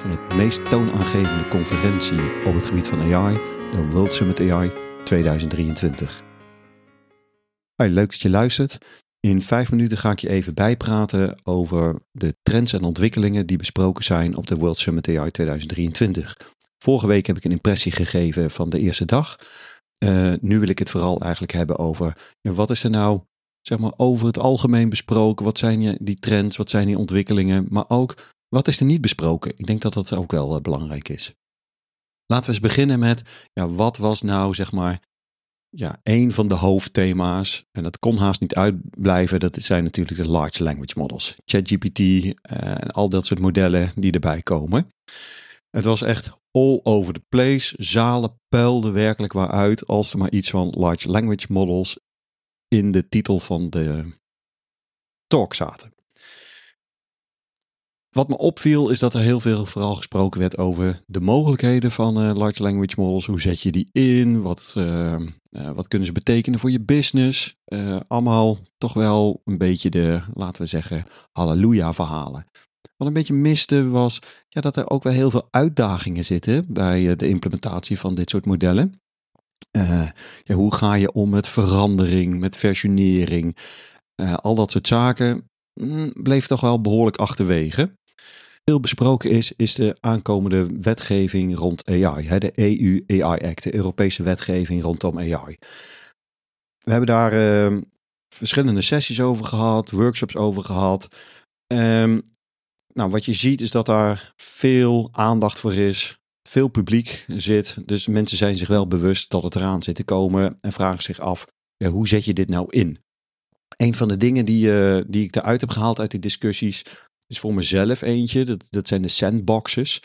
van het meest toonaangevende conferentie op het gebied van AI, de World Summit AI 2023. Hey, leuk dat je luistert. In vijf minuten ga ik je even bijpraten over de trends en ontwikkelingen die besproken zijn op de World Summit AI 2023. Vorige week heb ik een impressie gegeven van de eerste dag. Uh, nu wil ik het vooral eigenlijk hebben over wat is er nou zeg maar, over het algemeen besproken? Wat zijn die trends? Wat zijn die ontwikkelingen? Maar ook wat is er niet besproken? Ik denk dat dat ook wel uh, belangrijk is. Laten we eens beginnen met, ja, wat was nou zeg maar ja, een van de hoofdthema's, en dat kon haast niet uitblijven, dat zijn natuurlijk de large language models. ChatGPT uh, en al dat soort modellen die erbij komen. Het was echt all over the place. Zalen puilden werkelijk waaruit als er maar iets van large language models in de titel van de talk zaten. Wat me opviel is dat er heel veel vooral gesproken werd over de mogelijkheden van uh, large language models. Hoe zet je die in? Wat, uh, uh, wat kunnen ze betekenen voor je business? allemaal toch wel een beetje de, laten we zeggen, halleluja verhalen. Wat een beetje miste was ja, dat er ook wel heel veel uitdagingen zitten bij de implementatie van dit soort modellen. ja, hoe ga je om met verandering, met versionering? al dat soort zaken mm, bleef toch wel behoorlijk achterwege veel besproken is, is de aankomende wetgeving rond AI. Hè, de EU AI Act, de Europese wetgeving rondom AI. We hebben daar uh, verschillende sessies over gehad, workshops over gehad. Um, nou, wat je ziet is dat daar veel aandacht voor is, veel publiek zit. Dus mensen zijn zich wel bewust dat het eraan zit te komen en vragen zich af, hoe zet je dit nou in? Een van de dingen die, uh, die ik eruit heb gehaald uit die discussies is voor mezelf eentje. Dat, dat zijn de sandboxes.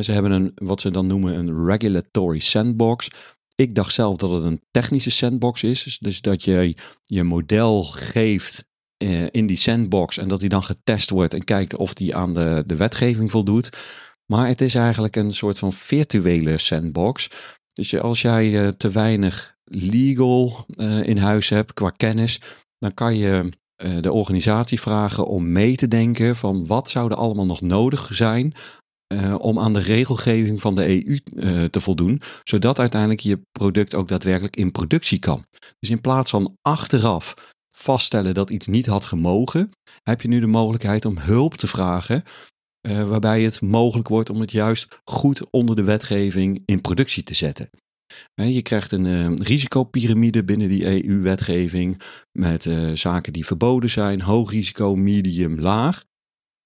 Ze hebben een, wat ze dan noemen een regulatory sandbox. Ik dacht zelf dat het een technische sandbox is. Dus, dus dat je je model geeft eh, in die sandbox en dat die dan getest wordt en kijkt of die aan de, de wetgeving voldoet. Maar het is eigenlijk een soort van virtuele sandbox. Dus als jij uh, te weinig legal uh, in huis hebt qua kennis, dan kan je eh, de organisatie vragen om mee te denken van wat zou er allemaal nog nodig zijn uh, om aan de regelgeving van de EU eh, te voldoen, zodat uiteindelijk je product ook daadwerkelijk in productie kan. Dus in plaats van achteraf vaststellen dat iets niet had gemogen, heb je nu de mogelijkheid om hulp te vragen, waarbij het mogelijk wordt om het juist goed onder de wetgeving in productie te zetten. Je krijgt een uh, risicopyramide binnen die EU-wetgeving met uh, zaken die verboden zijn, hoog risico, medium, laag.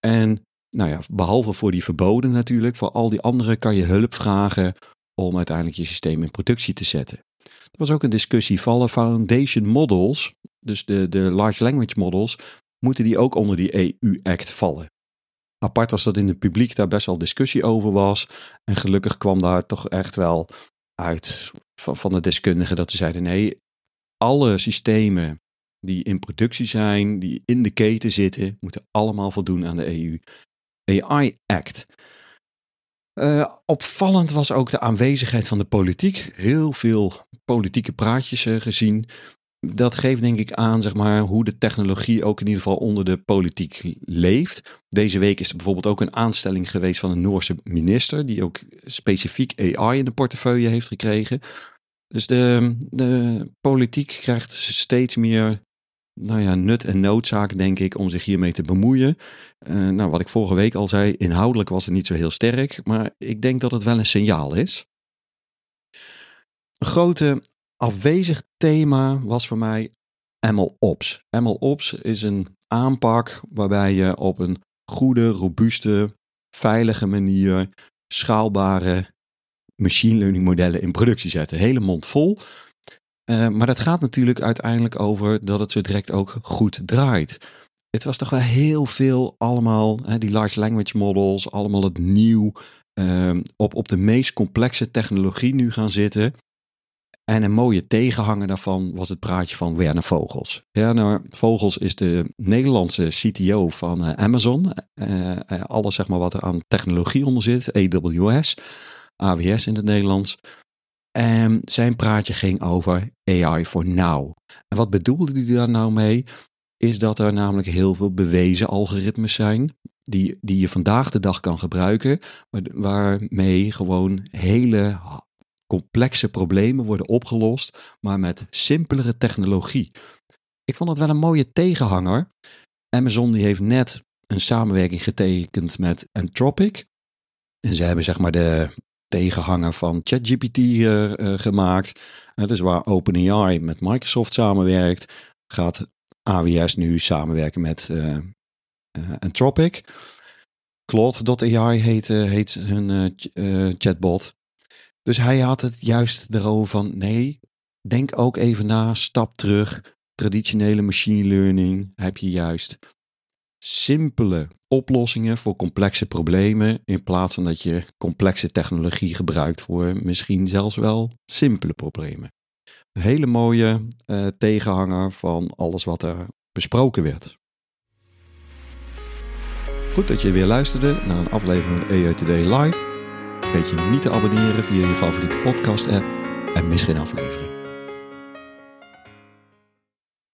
En nou ja, behalve voor die verboden natuurlijk, voor al die andere kan je hulp vragen om uiteindelijk je systeem in productie te zetten. Er was ook een discussie, vallen foundation models, dus de, de large language models, moeten die ook onder die EU-act vallen? Apart was dat in het publiek daar best wel discussie over was. En gelukkig kwam daar toch echt wel uit van, van de deskundigen dat ze zeiden: nee, alle systemen die in productie zijn, die in de keten zitten, moeten allemaal voldoen aan de EU AI Act. Uh, opvallend was ook de aanwezigheid van de politiek. Heel veel politieke praatjes uh, gezien dat geeft denk ik aan zeg maar, hoe de technologie ook in ieder geval onder de politiek leeft. Deze week is er bijvoorbeeld ook een aanstelling geweest van een Noorse minister, die ook specifiek AI in de portefeuille heeft gekregen. Dus de, de politiek krijgt steeds meer nou ja, nut en noodzaak, denk ik, om zich hiermee te bemoeien. Uh, nou, wat ik vorige week al zei, inhoudelijk was het niet zo heel sterk, maar ik denk dat het wel een signaal is. Een grote afwezig thema was voor mij MLOps. MLOps is een aanpak waarbij je op een goede, robuuste, veilige manier schaalbare machine learning modellen in productie zet. Hele mond vol. Uh, maar dat gaat natuurlijk uiteindelijk over dat het zo direct ook goed draait. het was toch wel heel veel allemaal, hè, die large language models, allemaal het nieuw, ehm, op, op de meest complexe technologie nu gaan zitten. En een mooie tegenhanger daarvan was het praatje van Werner Vogels. Werner Vogels is de Nederlandse CTO van uh, Amazon. Uh, alles zeg maar wat er aan technologie onder zit, AWS, AWS in het Nederlands. En zijn praatje ging over AI for now. En wat bedoelde hij daar nou mee? Is dat er namelijk heel veel bewezen algoritmes zijn die, die je vandaag de dag kan gebruiken, waarmee gewoon hele complexe problemen worden opgelost, maar met simpelere technologie. Ik vond het wel een mooie tegenhanger. Amazon die heeft net een samenwerking getekend met Anthropic. En ze hebben zeg maar de tegenhanger van ChatGPT uh, gemaakt. Uh, dus waar OpenAI met Microsoft samenwerkt, gaat AWS nu samenwerken met Anthropic. Claude.ai heet, heet hun chatbot. Dus hij had het juist erover van nee, denk ook even na, stap terug. Traditionele machine learning heb je juist simpele oplossingen voor complexe problemen in plaats van dat je complexe technologie gebruikt voor misschien zelfs wel simpele problemen. Een hele mooie uh, tegenhanger van alles wat er besproken werd. Goed dat je weer luisterde naar een aflevering van Today Live. Vergeet je niet te abonneren via je favoriete podcast app en mis geen aflevering.